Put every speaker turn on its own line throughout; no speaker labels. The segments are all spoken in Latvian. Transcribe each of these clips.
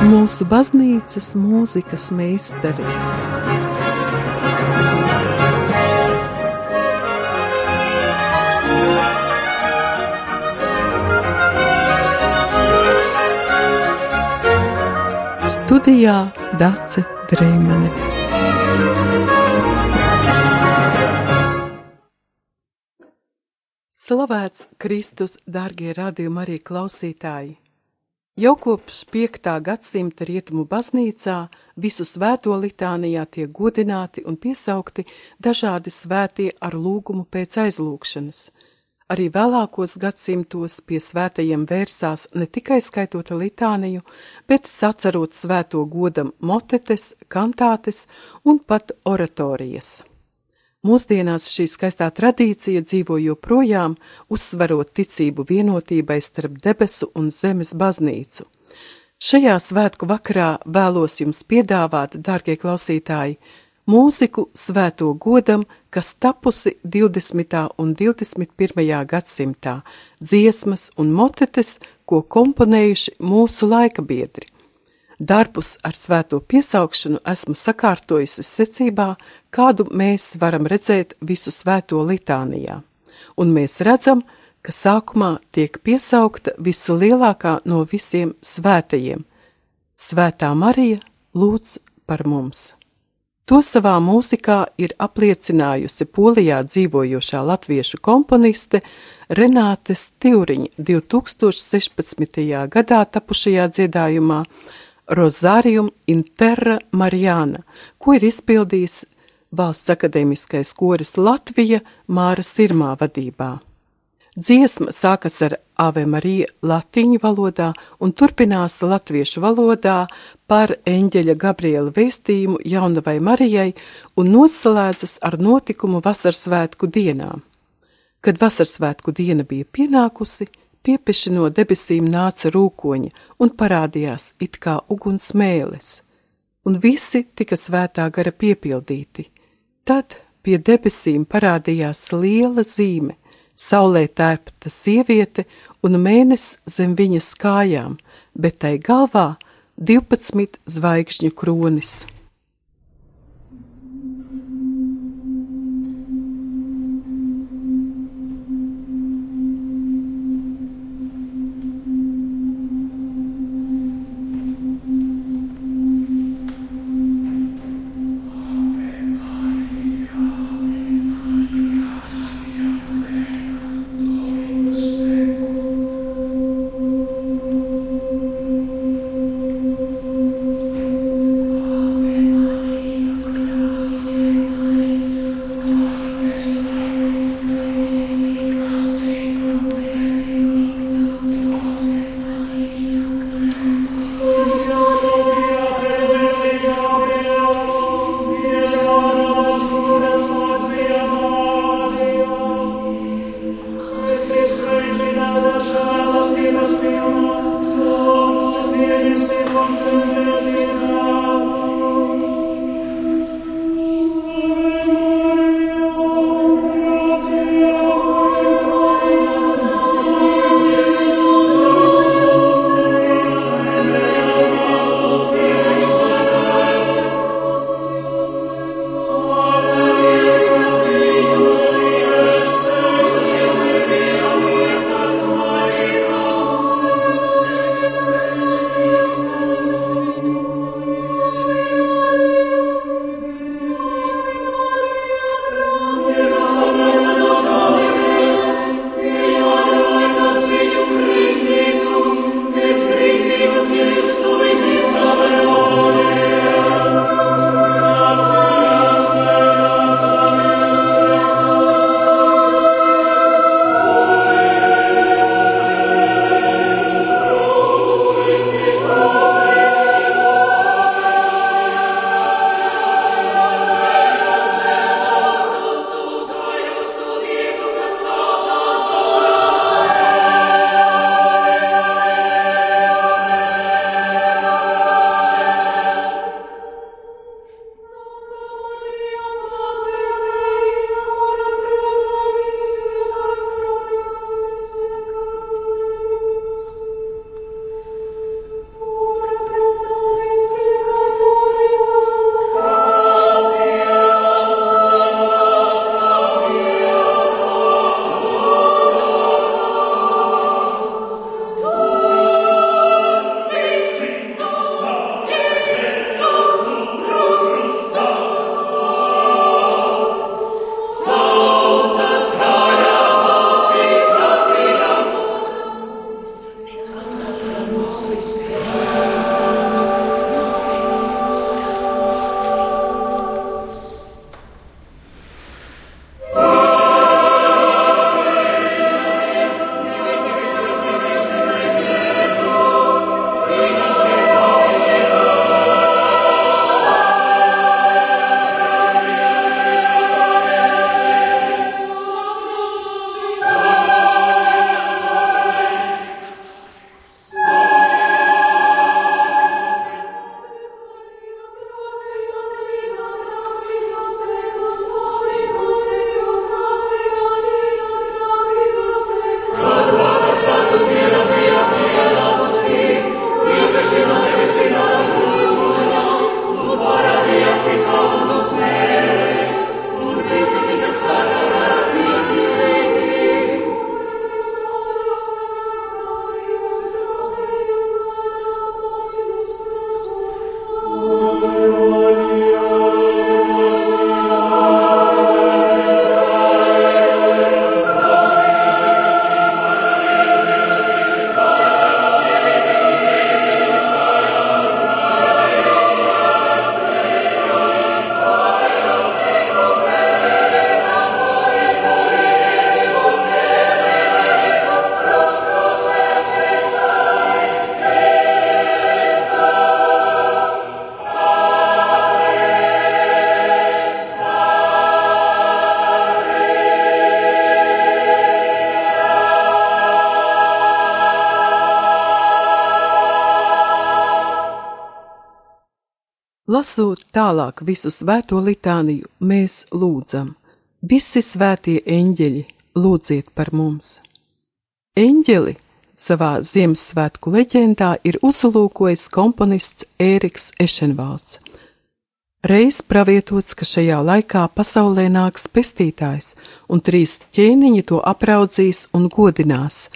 mūsu baznīcas mūzikas meistari. Studijā Dace Dreimane. Slavēts Kristus, dārgie radījumi arī klausītāji! Jau kopš 5. gadsimta rietumu baznīcā visu svēto litānijā tiek godināti un piesaukti dažādi svētie ar lūgumu pēc aizlūgšanas. Arī vēlākos gadsimtos pie svētajiem vērsās ne tikai skaitot litāniju, bet sacerot svēto godam motetes, kantātes un pat oratorijas. Mūsdienās šī skaistā tradīcija dzīvo joprojām, uzsverot ticību vienotībai starp debesu un zemes baznīcu. Šajā svētku vakarā vēlos jums piedāvāt, dārgie klausītāji, mūziku svēto godam, kas tapusi 20. un 21. gadsimtā, dziesmas un motetes, ko komponējuši mūsu laika biedri. Darbus ar svēto piesaukšanu esmu sakārtojusi secībā, kādu mēs varam redzēt visu svēto litānijā. Un mēs redzam, ka sākumā tiek piesaukta vislielākā no visiem svētajiem - Svētā Marija lūdz par mums. To savā mūzikā ir apliecinājusi Polijā dzīvojošā latviešu komponiste Renāte Stīriņa 2016. gadā tapušajā dziedājumā Rozārium Interra Marijāna, ko ir izpildījis Valsts akadēmiskais koris Latvija Māra Sirmā vadībā. Dziesma sākas ar Ave Marija latīņu valodā un turpinās latviešu valodā par eņģeļa Gabriela vēstījumu jaunavai Marijai un noslēdzas ar notikumu vasarsvētku dienām. Kad vasarsvētku diena bija pienākusi, piepeši no debesīm nāca rūkoņa un parādījās it kā uguns mēlis, un visi tika svētā gara piepildīti. Tad pie debesīm parādījās liela zīme, saulē tērpta sieviete un mēnesis zem viņas kājām, bet tai galvā 12 zvaigžņu kronis. Lasot tālāk visu svēto litāniju, mēs lūdzam, visi svētie eņģeļi, lūdziet par mums. Eņģeli savā Ziemassvētku leģendā ir uzlūkojis komponists Ēriks Ešenvalds. Reiz pravietots, ka šajā laikā pasaulē nāks pestītājs, un trīs ķēniņi to apraudzīs un godinās.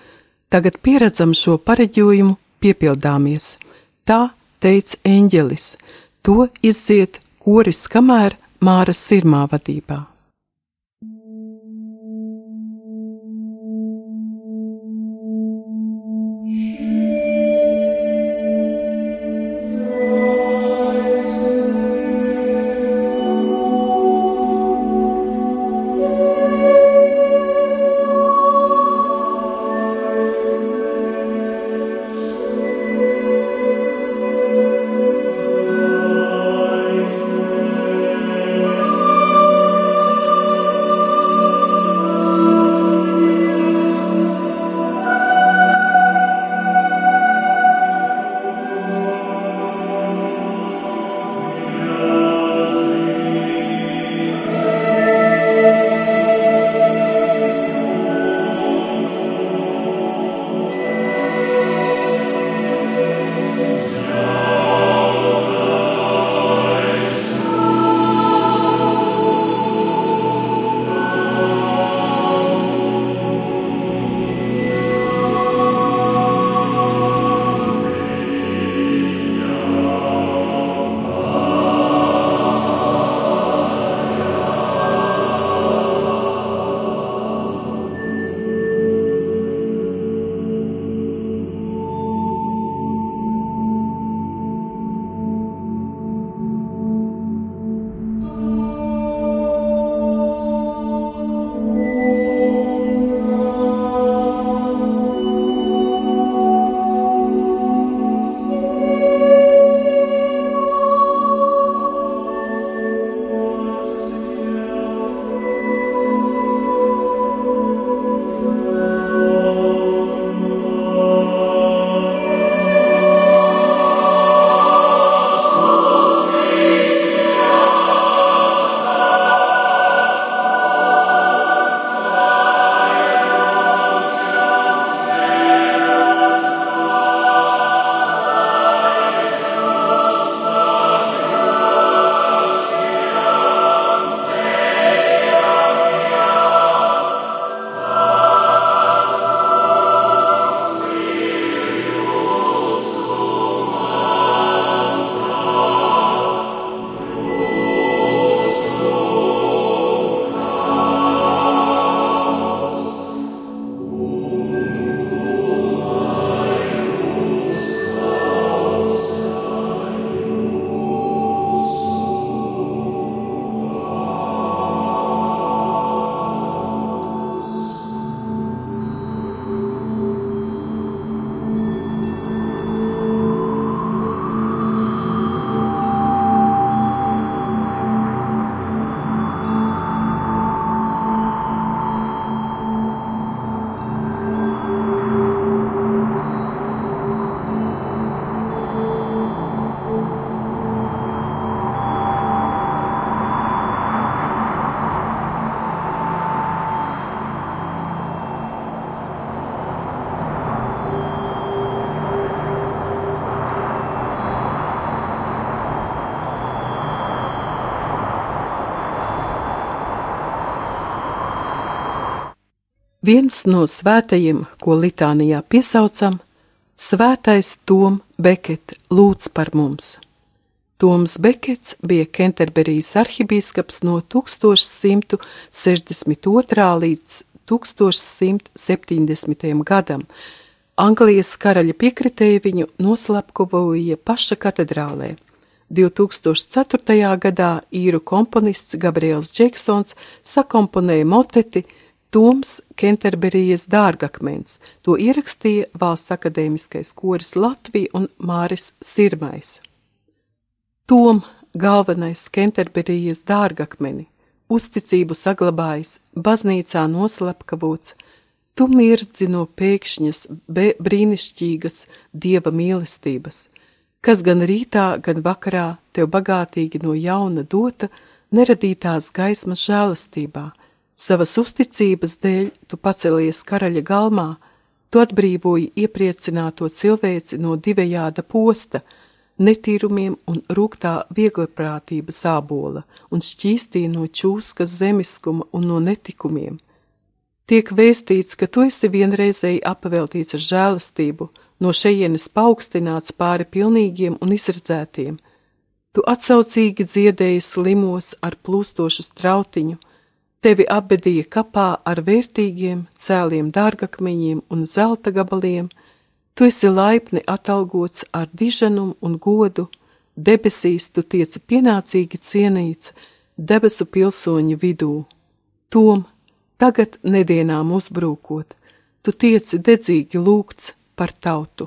Tagad pieredzam šo pareģojumu, piepildāmies. Tā teica eņģelis To izdziet koris kamēr Māras sirmā vadībā. Viens no svētajiem, ko litānijā piesaucam, Svētais Tom Bekets lūdz par mums. Toms Bekets bija Kenterberijas arhibīskaps no 1162. līdz 1170. gadam. Anglijas karaļa piekritēja viņu noslapkavoja paša katedrālē. 2004. gadā īru komponists Gabriels Džeksons sakomponēja moteti Toms Kenterberijas dārgakmens. To ierakstīja Valsts akadēmiskais koris Latvija un Māris Sirmais. Tom galvenais Kenterberijas dārgakmeni, uzticību saglabājis, baznīcā noslapkavots, tu mirdzi no pēkšņas, brīnišķīgas dieva mīlestības, kas gan rītā, gan vakarā tev bagātīgi no jauna dota neradītās gaismas žēlastībā. Savas uzticības dēļ tu pacelies karaļa galmā, tu atbrīvoji iepriecināto cilvēci no divējāda posta, netīrumiem un rūktā viegliprātības ābola un šķīstīja no čūskas zemiskuma un no netikumiem. Tiek vēstīts, ka tu esi vienreizēji apveltīts ar žēlastību, no šejienes paaugstināts pāri pilnīgiem un izredzētiem. Tu atsaucīgi dziedēji slimos ar plūstošu strautiņu, tevi apbedīja kapā ar vērtīgiem, cēliem dārgakmeņiem un zelta gabaliem, tu esi laipni atalgots ar diženumu un godu, debesīs tu tieci pienācīgi cienīts debesu pilsoņu vidū. Tom, Tagad nedienām uzbrūkot, tu tieci dedzīgi lūgts par tautu.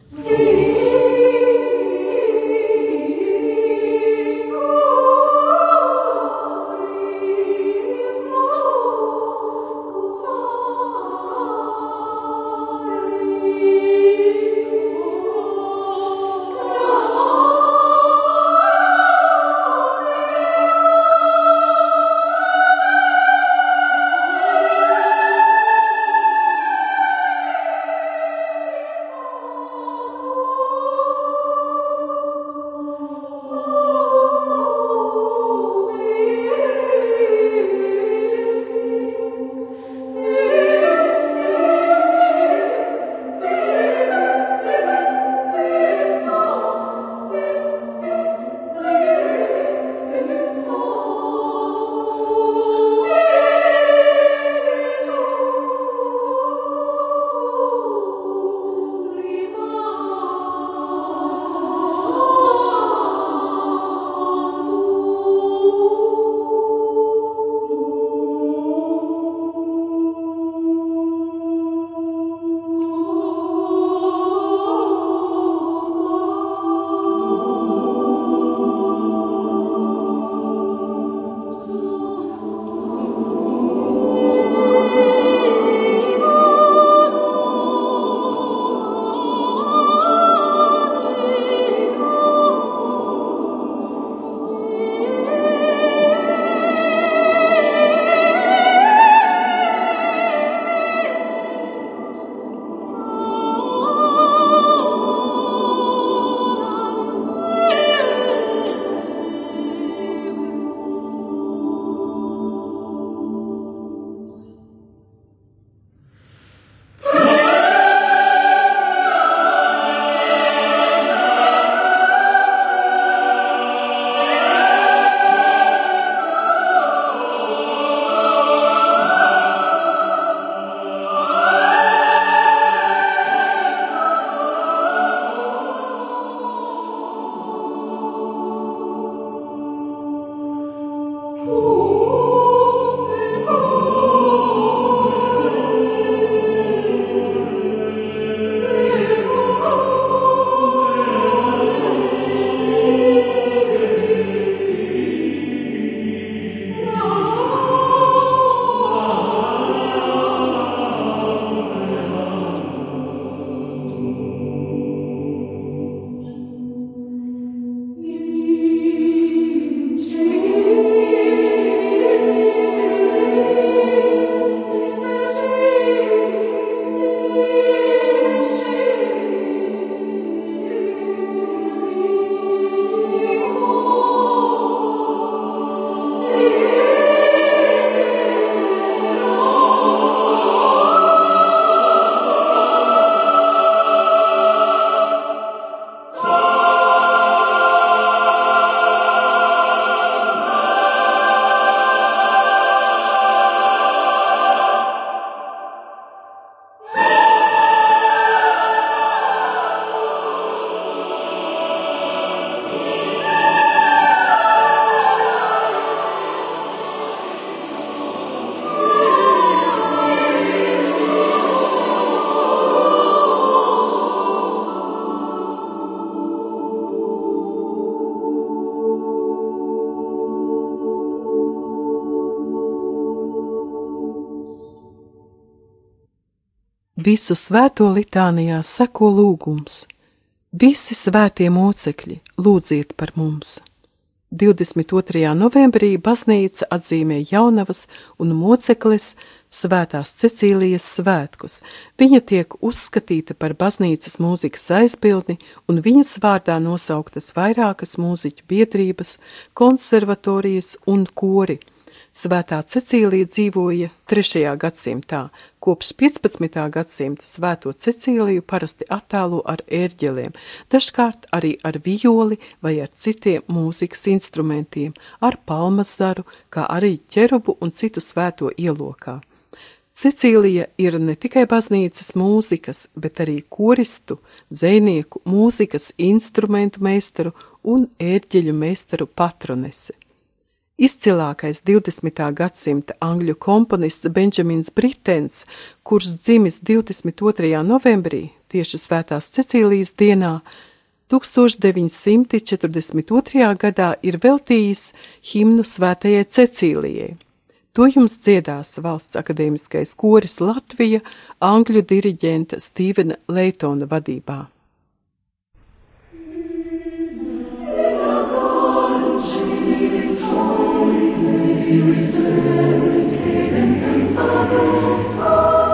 Sim. Visu svēto litānijā seko lūgums. Visi svētie mocekļi, lūdziet par mums! 22. novembrī baznīca atzīmē jaunavas un mocekles Svētās Cecīlijas svētkus. Viņa tiek uzskatīta par baznīcas mūzikas aizbildni, un viņas vārdā nosauktas vairākas mūziķu biedrības, konservatorijas un kori. Svētā Cecīlija dzīvoja 3. gadsimtā. Kopš 15. gadsimta svēto Cecīliju parasti attēlo ar ērģeliem, dažkārt arī ar violi vai ar citiem mūzikas instrumentiem, ar palmazaru, kā arī ķerubu un citu svēto ielokā. Cecīlija ir ne tikai baznīcas mūzikas, bet arī koristu, dzēnieku, mūzikas instrumentu meistaru un ērģeļu meistaru patronese. Izcilākais 20. gadsimta angļu komponists Benjamins Britens, kurš dzimis 22. novembrī, tieši Svētās Cecīlijas dienā, 1942. gadā ir veltījis himnu Svētajai Cecīlijai. To jums dziedās Valsts akadēmiskais koris Latvija angļu diriģenta Stīvena Leitona vadībā. Cadence and subtle song.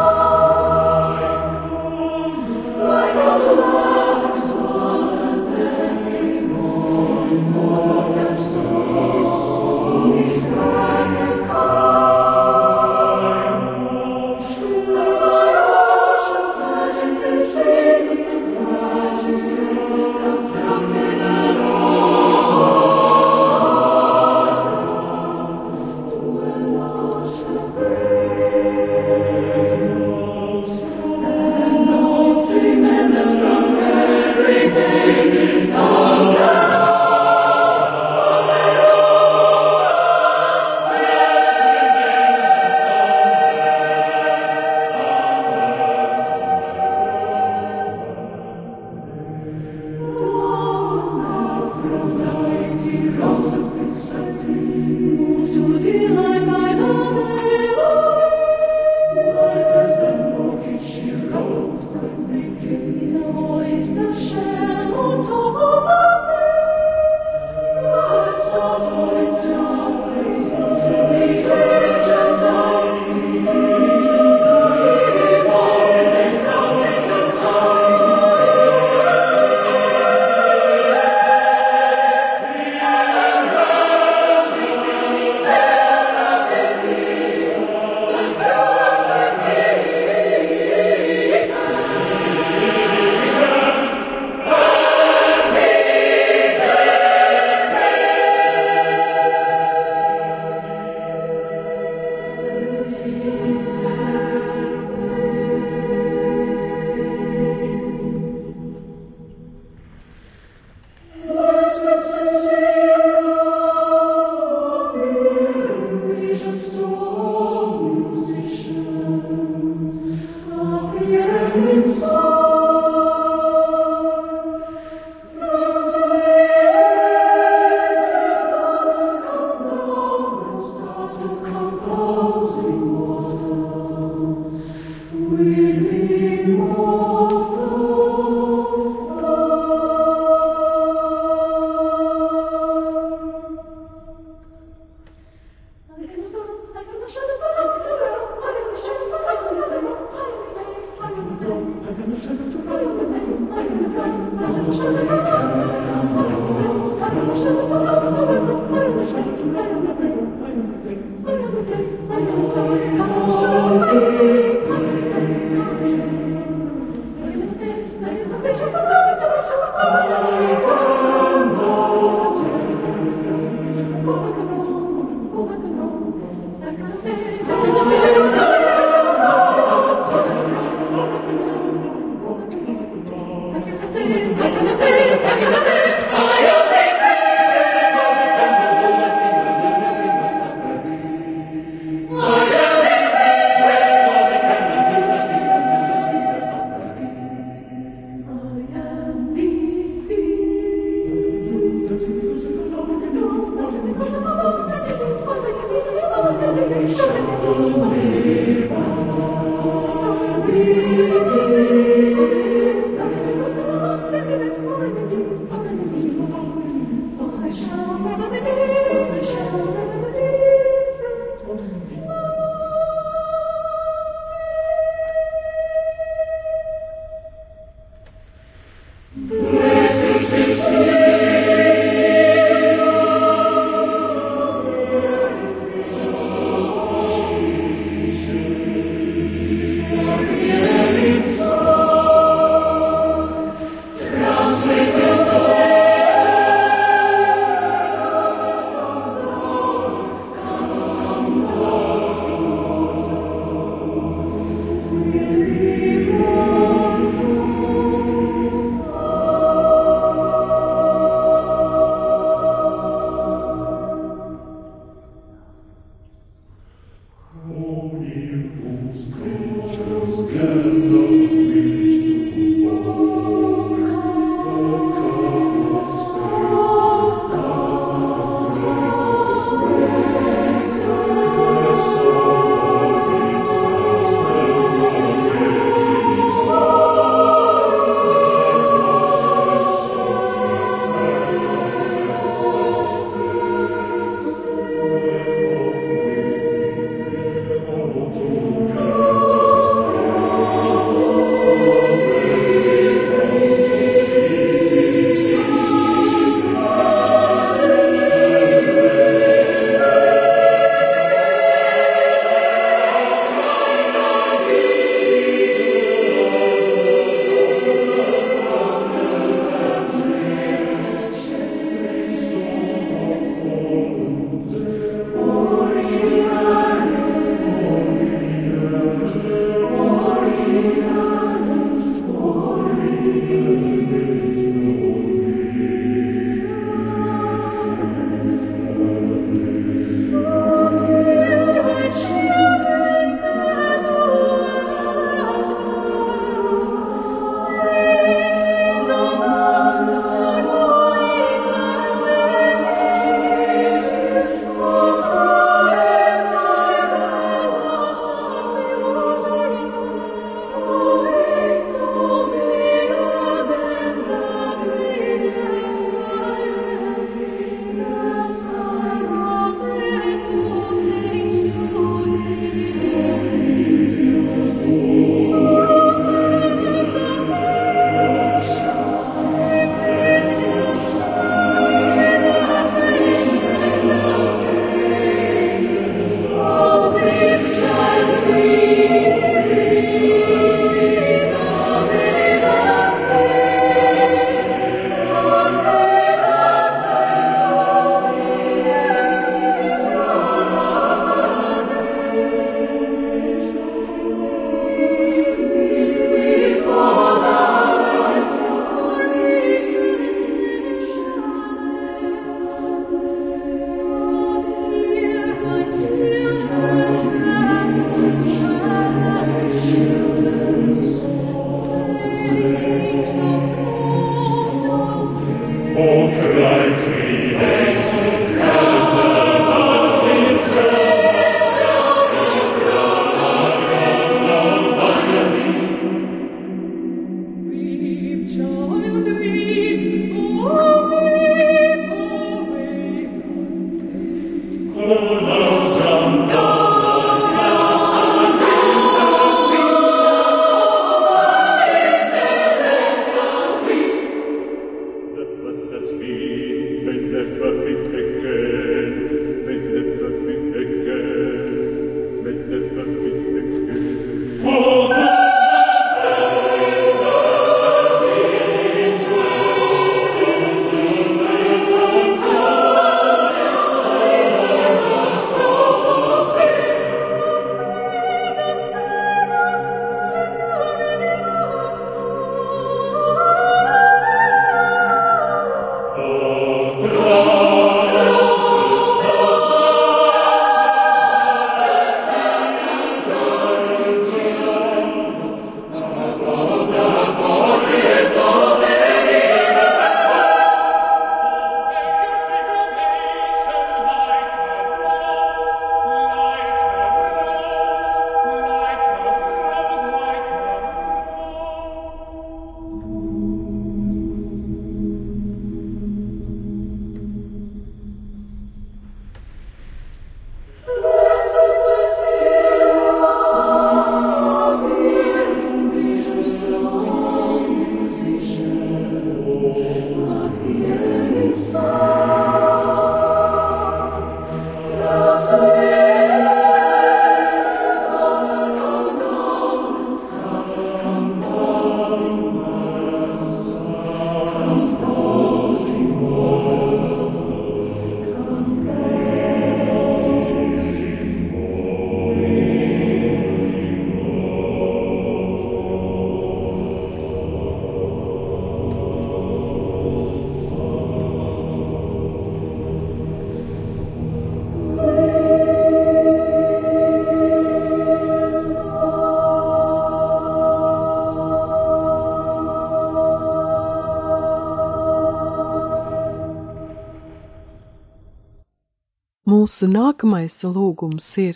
Mūsu nākamais lūgums ir: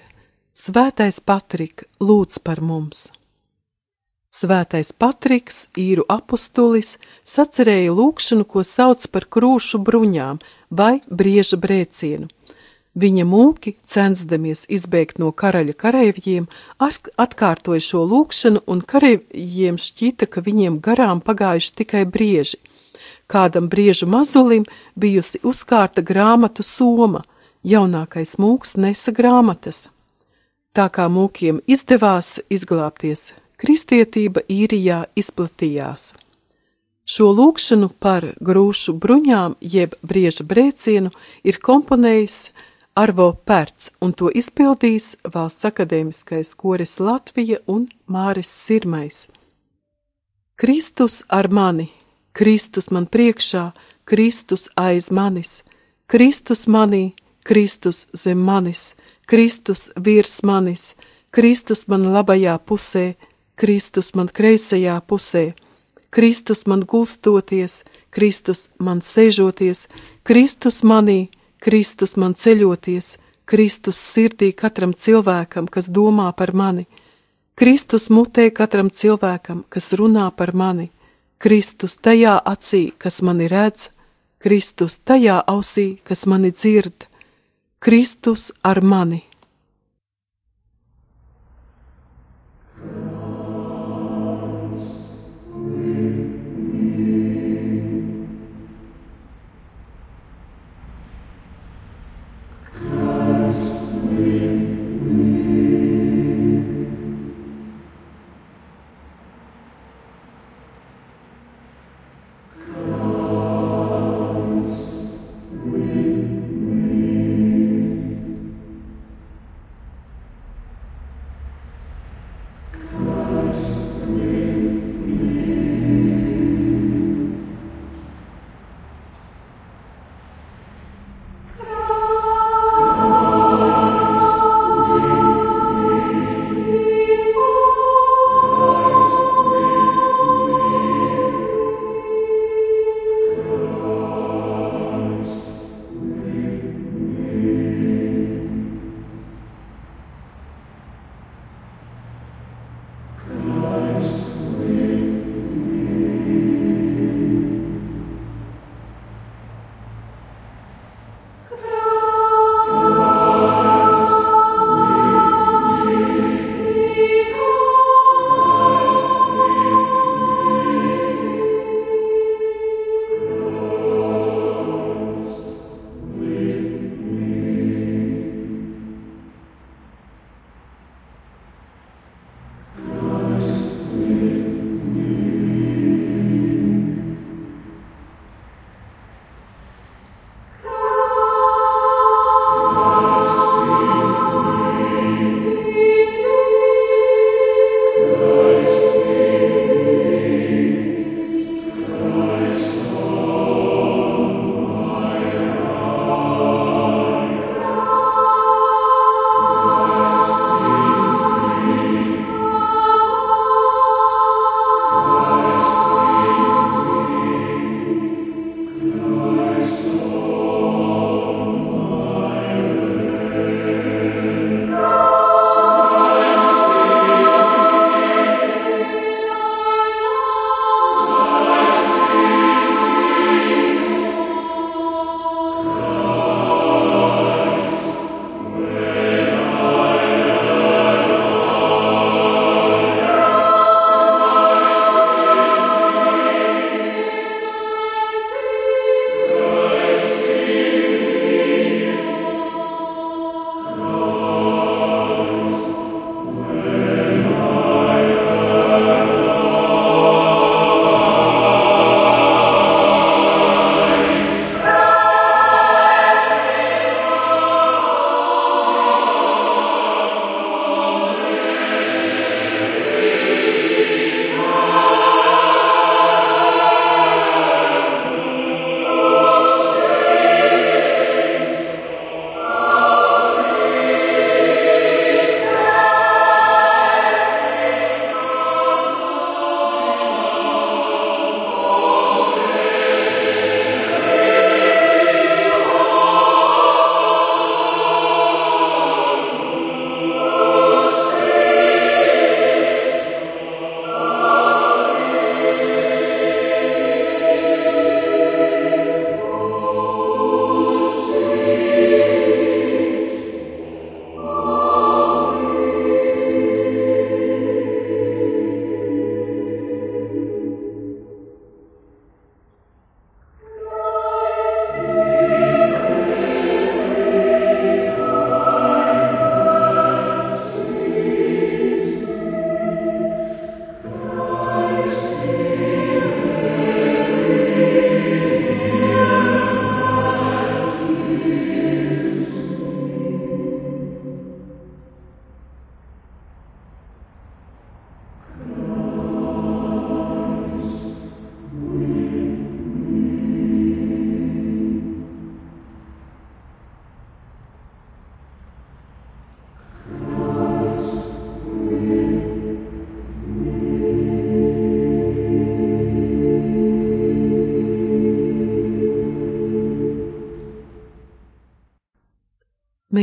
Svētais Patrika, lūdz par mums! Svētais Patriks, īru apustulis, sacerēja lūkšanu, ko sauc par krūšu bruņām vai brieža brēcienu. Viņa mūki, censdamies izbēgt no karaļa kareivjiem, atkārtoja šo lūkšanu, un kareivjiem šķita, ka viņiem garām pagājuši tikai brieži. Kādam briežu mazulim bijusi uzkārta grāmatu soma, jaunākais mūks nesa grāmatas. Tā kā mūkiem izdevās izglābties, kristietība īrijā izplatījās. Šo lūkšanu par grūšu bruņām jeb brieža brēcienu ir komponējis Arvo Pērts, un to izpildīs Valsts akadēmiskais koris Latvija un Māris Sirmais. Kristus ar mani, Kristus man priekšā, Kristus aiz manis, Kristus manī, Kristus zem manis, Kristus virs manis, Kristus man labajā pusē, Kristus man kreisajā pusē, Kristus man gulstoties, Kristus man sēžoties, Kristus manī, Kristus man ceļoties, Kristus sirdī katram cilvēkam, kas domā par mani, Kristus mutē katram cilvēkam, kas runā par mani, Kristus tajā acī, kas mani redz, Kristus tajā ausī, kas mani dzird, Kristus ar mani.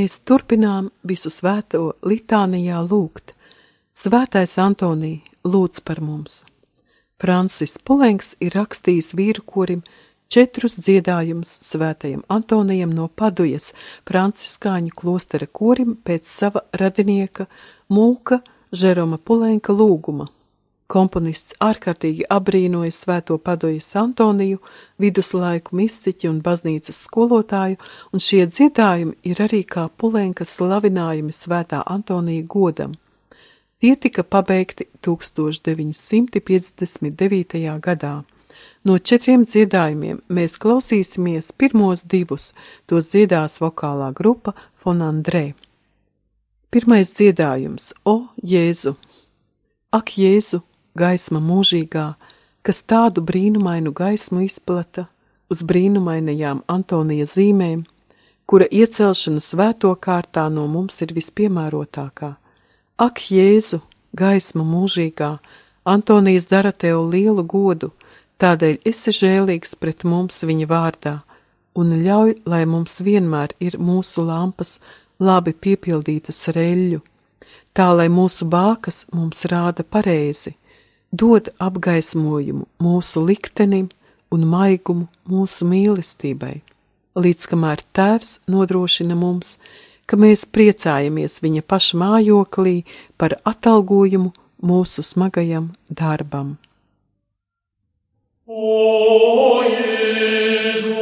Mēs turpinām visu svēto litānijā lūgt. Svētais Antonī, lūdz par mums! Francis Pulenks ir rakstījis vīru korim četrus dziedājumus svētajam Antonijam no Padujas franciskāņu klostera korim pēc sava radinieka mūka Žeroma Pulenka lūguma. Komponists ārkārtīgi abrīnoja svēto Padujas Antoniju, viduslaiku mistiķu un baznīcas skolotāju, un šie dziedājumi ir arī kā Pulenkas slavinājumi svētā Antonija godam. Tie tika pabeigti 1959. gadā. No četriem dziedājumiem mēs klausīsimies pirmos divus, tos dziedās vokālā grupa Fonandrē. Pirmais dziedājums - O Jēzu! Ak, Jēzu, gaisma mūžīgā, kas tādu brīnumainu gaismu izplata uz brīnumainajām Antonija zīmēm, kura iecelšana svēto kārtā no mums ir vispiemērotākā. Ak, Jēzu, gaisma mūžīgā, Antonijs dara tev lielu godu, tādēļ esi žēlīgs pret mums viņa vārdā, un ļauj, lai mums vienmēr ir mūsu lampas labi piepildītas reļļu, tā lai mūsu bākas mums rāda pareizi, dod apgaismojumu mūsu liktenim un maigumu mūsu mīlestībai, līdz kamēr Tēvs nodrošina mums, ka mēs priecājamies viņa paša mājoklī par atalgojumu mūsu smagajam darbam.
O, Jēzu,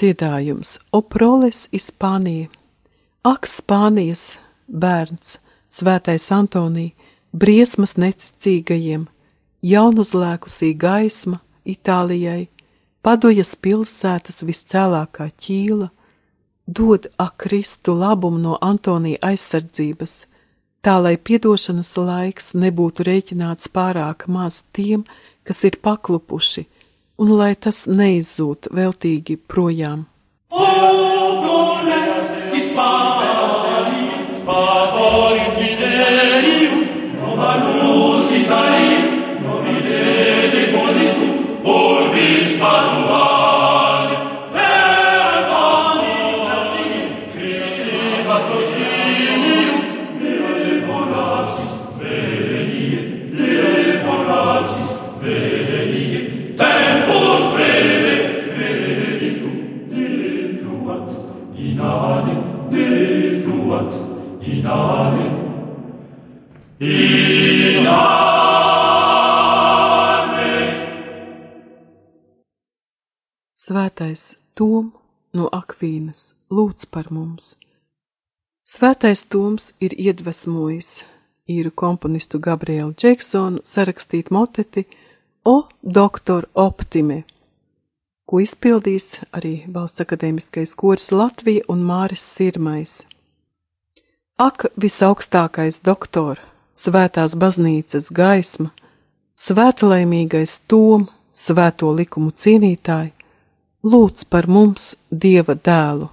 dziedājums - Oproles Ispānija. Ak, Spānijas bērns, svētais Antonī, briesmas neticīgajiem, jaunuzlēkusī gaisma Itālijai, padojas pilsētas viscēlākā ķīla, dod akristu labumu no Antonija aizsardzības, tā lai piedošanas laiks nebūtu rēķināts pārāk maz tiem, kas ir paklupuši un lai tas neizzūd veltīgi projām. inade defluat inade inade Svētais Tom no Akvīnas lūdz par mums. Svētais Toms ir iedvesmojis īru komponistu Gabrielu Džeksonu sarakstīt moteti O doktor Optime – ko izpildīs arī Valsts akadēmiskais koris Latvija un Māris Sirmais. Ak, visaugstākais doktor, svētās baznīcas gaisma, svētlaimīgais tom, svēto likumu cienītāji, lūdz par mums Dieva dēlu.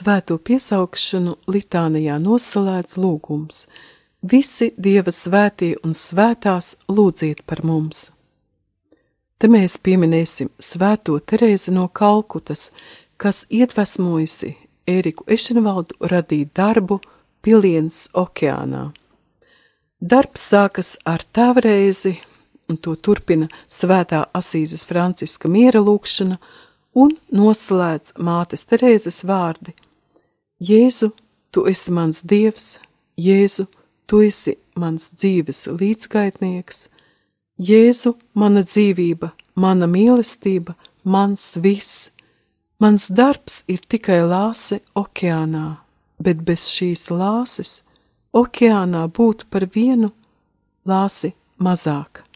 Svēto piesaukšanu litānijā nosalēdz lūgums: Visi Dieva svētie un svētās lūdziet par mums! Te mēs pieminēsim Svēto Terēzi no Kalkutas, kas iedvesmojusi Ēriku Ešenvaldu radīt darbu Piliens okeānā. Darbs sākas ar tāvreizi, un to turpina Svētā Asīzes Franciska miera lūkšana, un noslēdz mātes Terēzes vārdi: Jēzu, tu esi mans dievs, Jēzu, tu esi mans dzīves līdzgaitnieks, Jēzu, mana dzīvība, mana mīlestība, mans viss, mans darbs ir tikai lāse okeānā, bet bez šīs lāses okeānā būtu par vienu lāsi mazāk.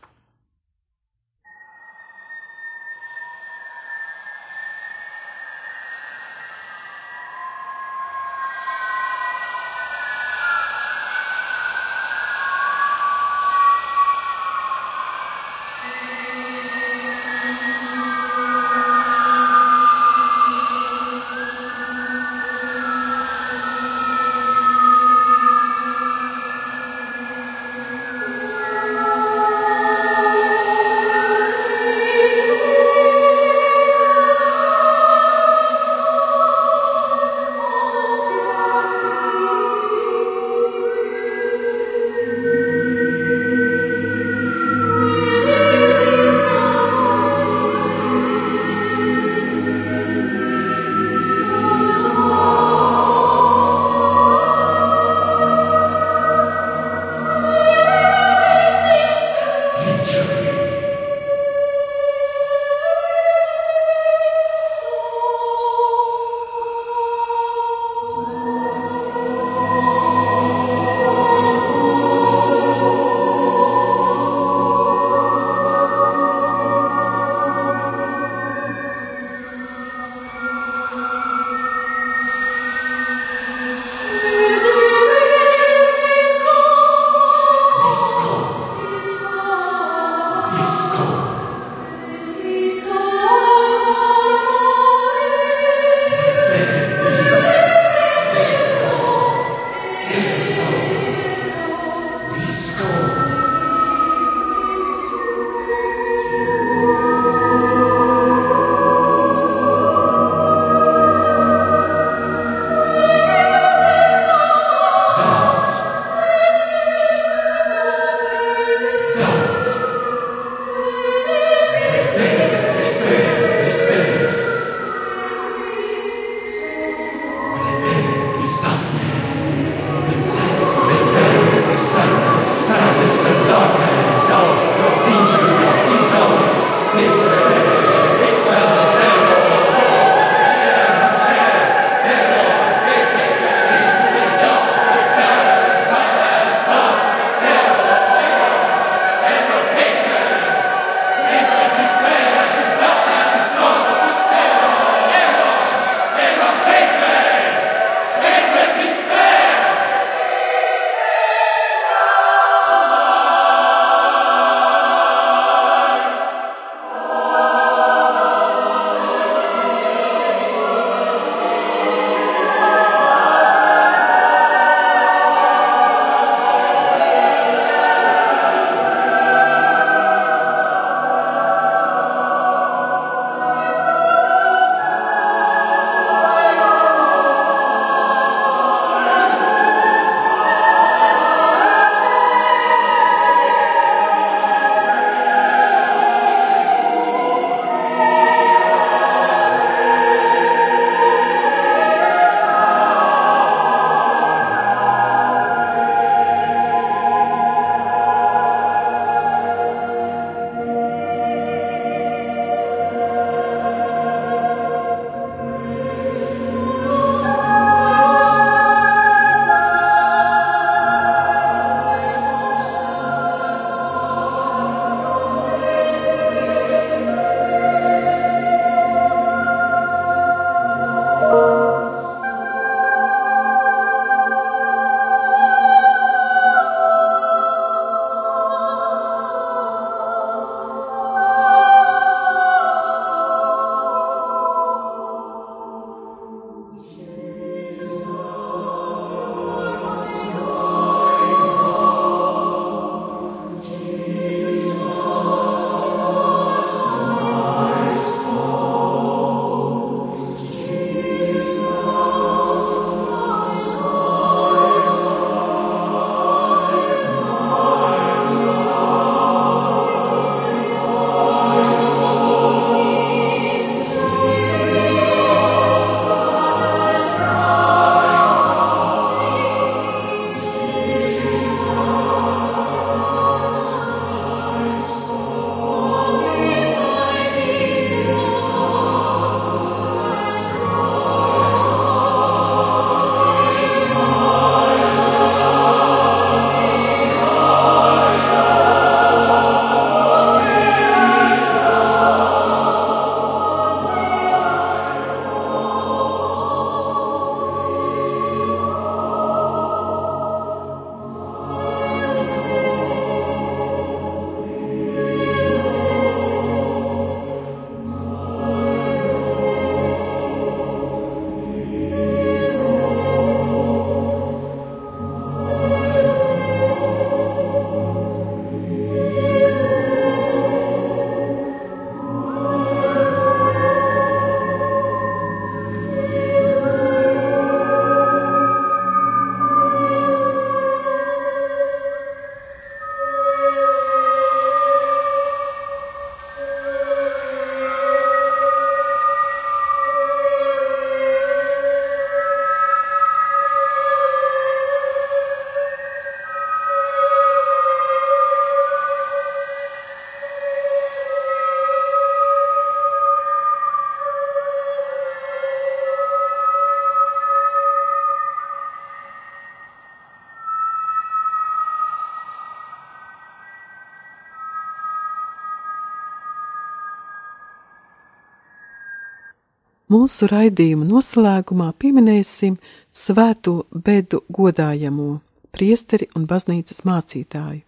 Mūsu raidījuma noslēgumā pieminēsim svēto bedu godājamo, priesteri un baznīcas mācītāju.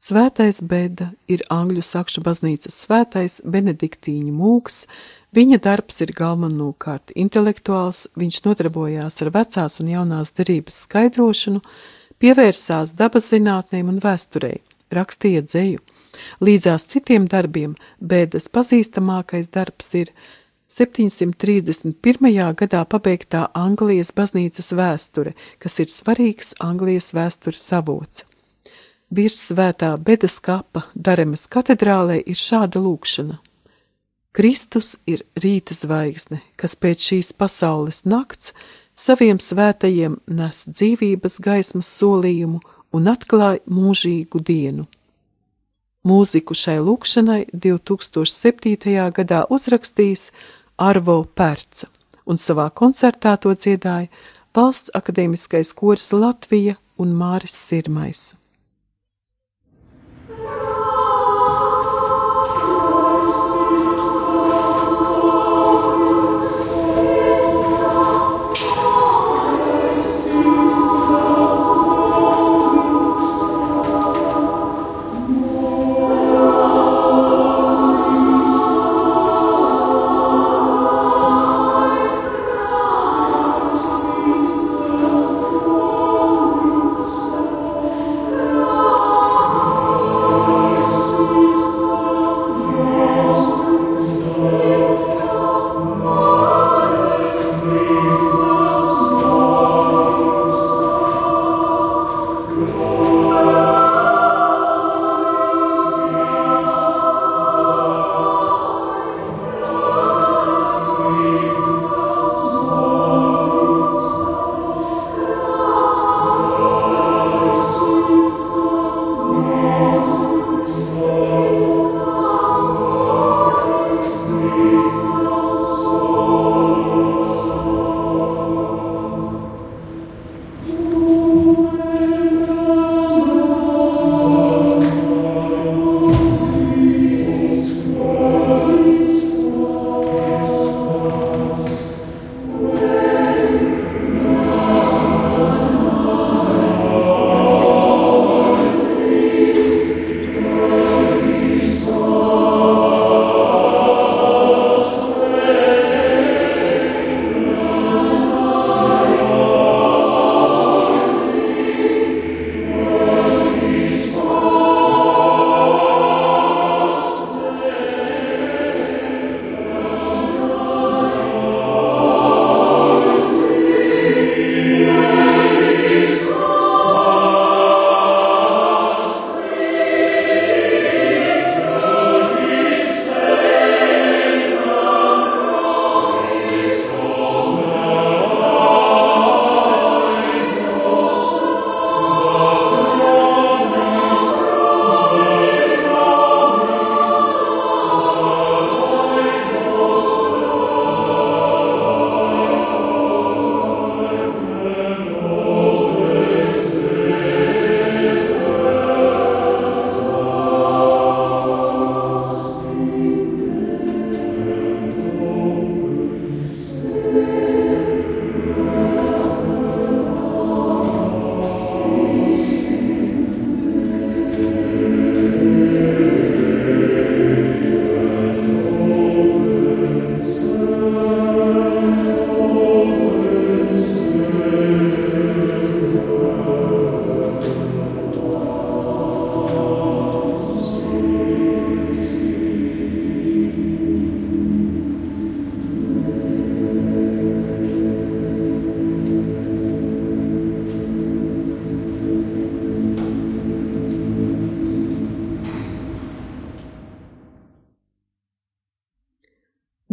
Svētais beda ir angļu sakšu baznīcas svētais benediktīņu mūks, viņa darbs ir galvenokārt intelektuāls, viņš nodarbojās ar vecās un jaunās derības skaidrošanu, pievērsās dabas zinātnēm un vēsturei, rakstīja dzēju. Līdzās citiem darbiem bēdas pazīstamākais darbs ir 731. gadā pabeigtā Anglijas baznīcas vēsture, kas ir svarīgs Anglijas vēstures avots. Virs svētā bedas kapa Daremas katedrālē ir šāda lūkšana. Kristus ir rīta zvaigzne, kas pēc šīs pasaules nakts saviem svētajiem nes dzīvības gaismas solījumu un atklāja mūžīgu dienu. Mūziku šai lūkšanai 2007. gadā uzrakstījis Arvo Pērca, un savā koncertā to dziedāja Valsts akadēmiskais kurs Latvija un Māris Sirmais.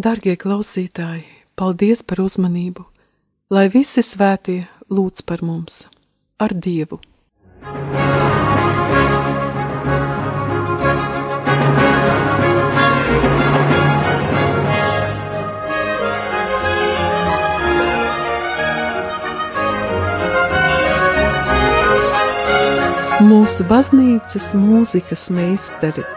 Dargie klausītāji, paldies par uzmanību, lai visi svētie lūdz par mums, ar Dievu! Mūsu baznīcas mūzikas meistari